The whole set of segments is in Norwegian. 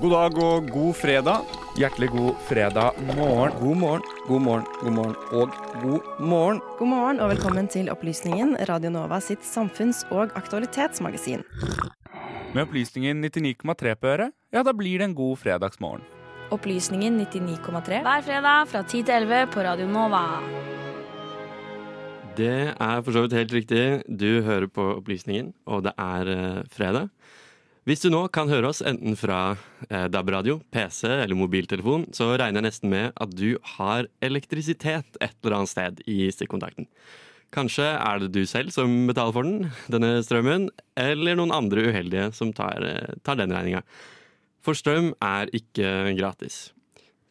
God dag og god fredag. Hjertelig god fredag morgen. God morgen, god morgen, god morgen og god morgen. God morgen og velkommen til Opplysningen, Radio Nova sitt samfunns- og aktualitetsmagasin. Med opplysningen 99,3 på øret, ja, da blir det en god fredagsmorgen. Opplysningen 99,3 hver fredag fra 10 til 11 på Radio Nova. Det er for så vidt helt riktig. Du hører på Opplysningen, og det er eh, fredag. Hvis du nå kan høre oss enten fra eh, DAB-radio, PC eller mobiltelefon, så regner jeg nesten med at du har elektrisitet et eller annet sted i stikkontakten. Kanskje er det du selv som betaler for den, denne strømmen, eller noen andre uheldige som tar, eh, tar den regninga. For strøm er ikke gratis.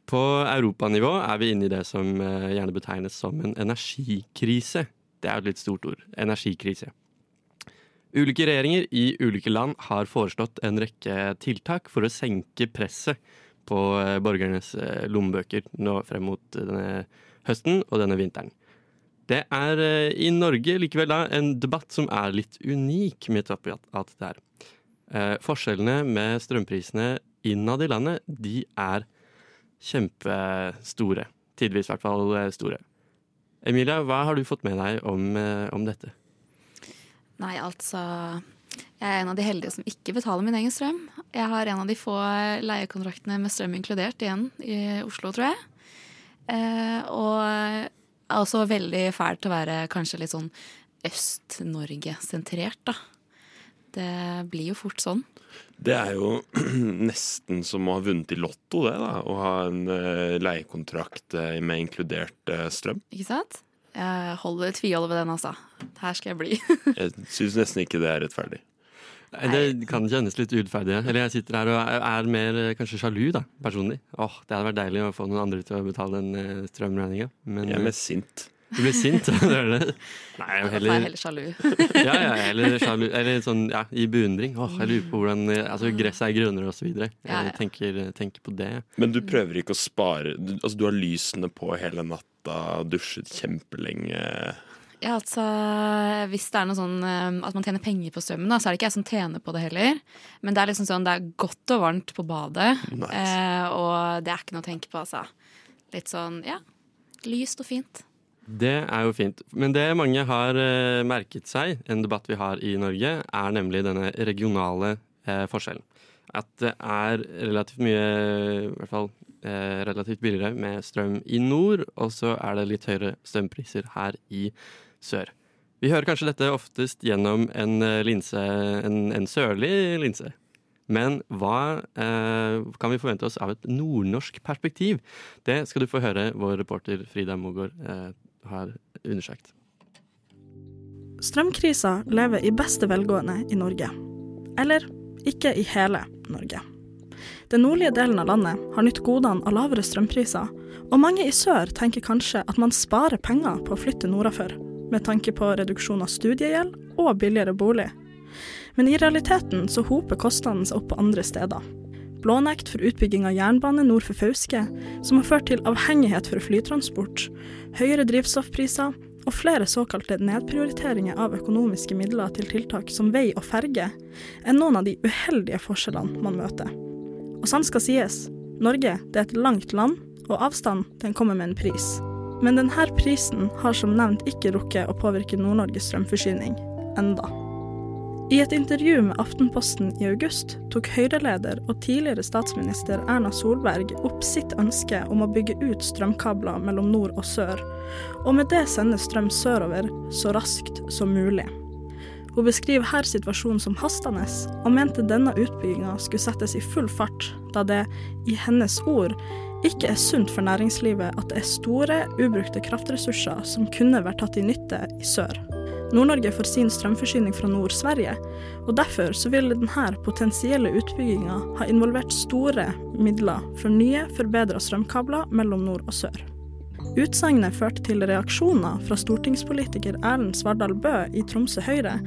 På europanivå er vi inne i det som eh, gjerne betegnes som en energikrise. Det er et litt stort ord. Energikrise. Ulike regjeringer i ulike land har foreslått en rekke tiltak for å senke presset på eh, borgernes eh, lommebøker nå frem mot denne høsten og denne vinteren. Det er eh, i Norge likevel da en debatt som er litt unik med midt på at det er Forskjellene med strømprisene innad i landet, de er kjempestore. Tidvis i hvert fall store. Emilia, hva har du fått med deg om, om dette? Nei, altså Jeg er en av de heldige som ikke betaler min egen strøm. Jeg har en av de få leiekontraktene med strøm inkludert igjen i Oslo, tror jeg. Eh, og er også veldig fælt å være kanskje litt sånn Øst-Norge-sentrert, da. Det blir jo fort sånn. Det er jo nesten som å ha vunnet i Lotto, det, da. Å ha en uh, leiekontrakt uh, med inkludert uh, strøm. Ikke sant? Jeg holder tviholder ved den, altså. Her skal jeg bli. jeg syns nesten ikke det er rettferdig. Det kan kjennes litt urettferdig. Eller jeg sitter her og er, er mer eh, kanskje sjalu, da, personlig. Åh, Det hadde vært deilig å få noen andre til å betale den uh, strømregninga. Jeg er mest sint. Du blir sint? det er det. Nei, jeg heller, jeg heller sjalu. ja, ja, eller sjalu. Eller sånn, ja, i beundring. Åh, jeg lurer på hvordan Altså, gresset er grønnere, og så videre. Jeg ja, ja. Tenker, tenker, på det. Men du prøver ikke å spare du, Altså, du har lysene på hele natta, dusjet kjempelenge. Ja, altså Hvis det er noe sånn eh, at man tjener penger på strømmen, da, så er det ikke jeg som tjener på det heller. Men det er liksom sånn, det er godt og varmt på badet, nice. eh, og det er ikke noe å tenke på, altså. Litt sånn, ja. Lyst og fint. Det er jo fint. Men det mange har eh, merket seg, en debatt vi har i Norge, er nemlig denne regionale eh, forskjellen. At det er relativt mye, i hvert fall eh, relativt billigere med strøm i nord, og så er det litt høyere strømpriser her i sør. Vi hører kanskje dette oftest gjennom en eh, linse, en, en sørlig linse. Men hva eh, kan vi forvente oss av et nordnorsk perspektiv? Det skal du få høre vår reporter Frida Mogård eh, har undersøkt. Strømkrisa lever i beste velgående i Norge. Eller ikke i hele Norge. Den nordlige delen av landet har nytt godene av lavere strømpriser, og mange i sør tenker kanskje at man sparer penger på å flytte nordafor med tanke på reduksjon av studiegjeld og billigere bolig. Men i realiteten så hoper kostnadene seg opp på andre steder. Blånekt for utbygging av jernbane nord for Fauske, som har ført til avhengighet for flytransport, høyere drivstoffpriser og flere såkalte nedprioriteringer av økonomiske midler til tiltak som vei og ferge, er noen av de uheldige forskjellene man møter. Og sant skal sies, Norge er et langt land, og avstand den kommer med en pris. Men denne prisen har som nevnt ikke rukket å påvirke Nord-Norges strømforsyning. Enda. I et intervju med Aftenposten i august tok Høyre-leder og tidligere statsminister Erna Solberg opp sitt ønske om å bygge ut strømkabler mellom nord og sør, og med det sende strøm sørover så raskt som mulig. Hun beskriver her situasjonen som hastende, og mente denne utbygginga skulle settes i full fart, da det, i hennes ord, ikke er sunt for næringslivet at det er store, ubrukte kraftressurser som kunne vært tatt i nytte i sør. Nord-Norge får sin strømforsyning fra Nord-Sverige, og derfor så ville denne potensielle utbygginga ha involvert store midler for nye, forbedra strømkabler mellom nord og sør. Utsagnet førte til reaksjoner fra stortingspolitiker Erlend Svardal Bø i Tromsø Høyre,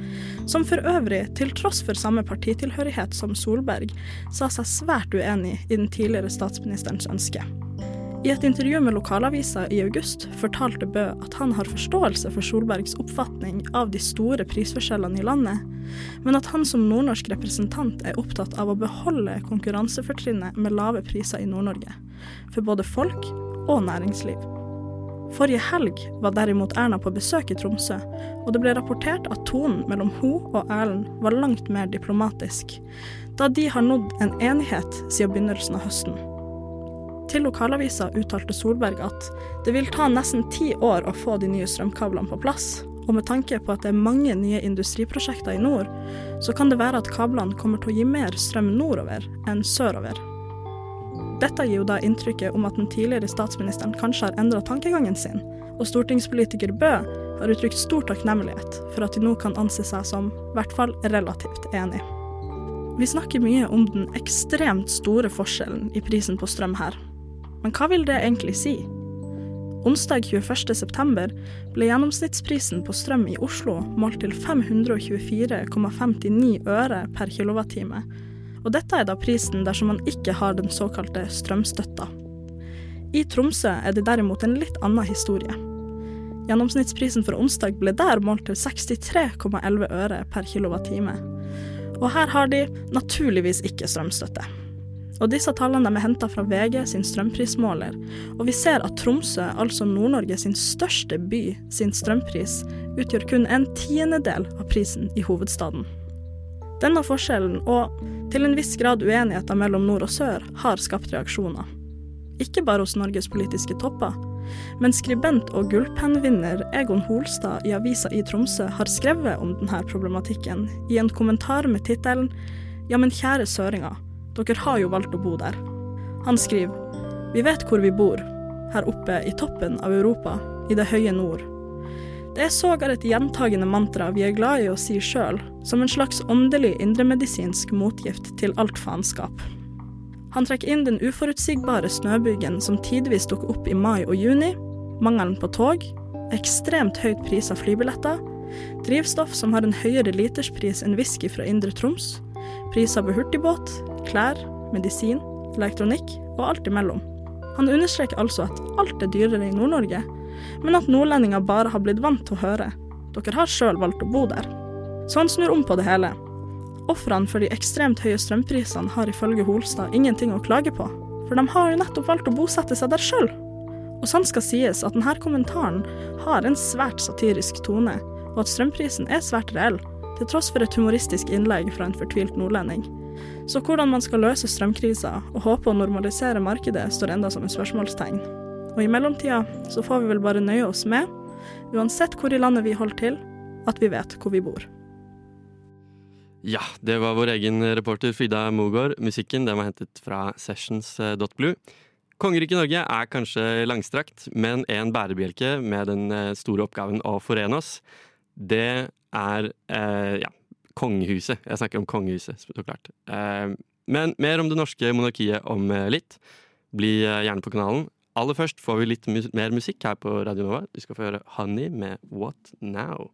som for øvrig, til tross for samme partitilhørighet som Solberg, sa seg svært uenig i den tidligere statsministerens ønske. I et intervju med lokalavisa i august fortalte Bø at han har forståelse for Solbergs oppfatning av de store prisforskjellene i landet, men at han som nordnorsk representant er opptatt av å beholde konkurransefortrinnet med lave priser i Nord-Norge, for både folk og næringsliv. Forrige helg var derimot Erna på besøk i Tromsø, og det ble rapportert at tonen mellom hun og Erlend var langt mer diplomatisk, da de har nådd en enighet siden begynnelsen av høsten. Til lokalavisa uttalte Solberg at det vil ta nesten ti år å få de nye strømkablene på plass, og med tanke på at det er mange nye industriprosjekter i nord, så kan det være at kablene kommer til å gi mer strøm nordover enn sørover. Dette gir jo da inntrykket om at den tidligere statsministeren kanskje har endra tankegangen sin, og stortingspolitiker Bø har uttrykt stor takknemlighet for at de nå kan anse seg som i hvert fall relativt enig. Vi snakker mye om den ekstremt store forskjellen i prisen på strøm her. Men hva vil det egentlig si? Onsdag 21.9 ble gjennomsnittsprisen på strøm i Oslo målt til 524,59 øre per kilowattime, og dette er da prisen dersom man ikke har den såkalte strømstøtta. I Tromsø er det derimot en litt annen historie. Gjennomsnittsprisen for onsdag ble der målt til 63,11 øre per kilowattime. Og her har de naturligvis ikke strømstøtte. Og disse tallene er henta fra VG sin strømprismåler, og vi ser at Tromsø, altså Nord-Norge sin største by, sin strømpris utgjør kun en tiendedel av prisen i hovedstaden. Denne forskjellen, og til en viss grad uenigheter mellom nord og sør, har skapt reaksjoner. Ikke bare hos Norges politiske topper, men skribent og gullpennvinner Egon Holstad i avisa i Tromsø har skrevet om denne problematikken i en kommentar med tittelen Ja, men kjære søringer, dere har jo valgt å bo der. Han skriver Vi vet hvor vi bor, her oppe i toppen av Europa, i det høye nord. Det er sågar et gjentagende mantra vi er glad i å si sjøl, som en slags åndelig indremedisinsk motgift til alt faenskap. Han trekker inn den uforutsigbare snøbygen som tidvis dukker opp i mai og juni, mangelen på tog, ekstremt høyt pris av flybilletter, drivstoff som har en høyere literspris enn whisky fra Indre Troms, priser på hurtigbåt, klær, medisin, elektronikk og alt imellom. Han understreker altså at alt er dyrere i Nord-Norge, men at nordlendinger bare har blitt vant til å høre dere har sjøl valgt å bo der. Så han snur om på det hele. Ofrene for de ekstremt høye strømprisene har ifølge Holstad ingenting å klage på, for de har jo nettopp valgt å bosette seg der sjøl. Og sant skal sies at denne kommentaren har en svært satirisk tone, og at strømprisen er svært reell, til tross for et humoristisk innlegg fra en fortvilt nordlending. Så hvordan man skal løse strømkrisa og håpe å normalisere markedet, står enda som et spørsmålstegn. Og i mellomtida så får vi vel bare nøye oss med, uansett hvor i landet vi holder til, at vi vet hvor vi bor. Ja, det var vår egen reporter Frida Mogård. Musikken den var hentet fra sessions.blue. Kongeriket Norge er kanskje langstrakt, men en bærebjelke med den eh, store oppgaven å forene oss, det er eh, ja, kongehuset. Jeg snakker om kongehuset, så klart. Eh, men mer om det norske monarkiet om eh, litt. Bli eh, gjerne på kanalen. Aller først får vi litt mer musikk her på Radio Nova. Du skal få høre Honey med What Now.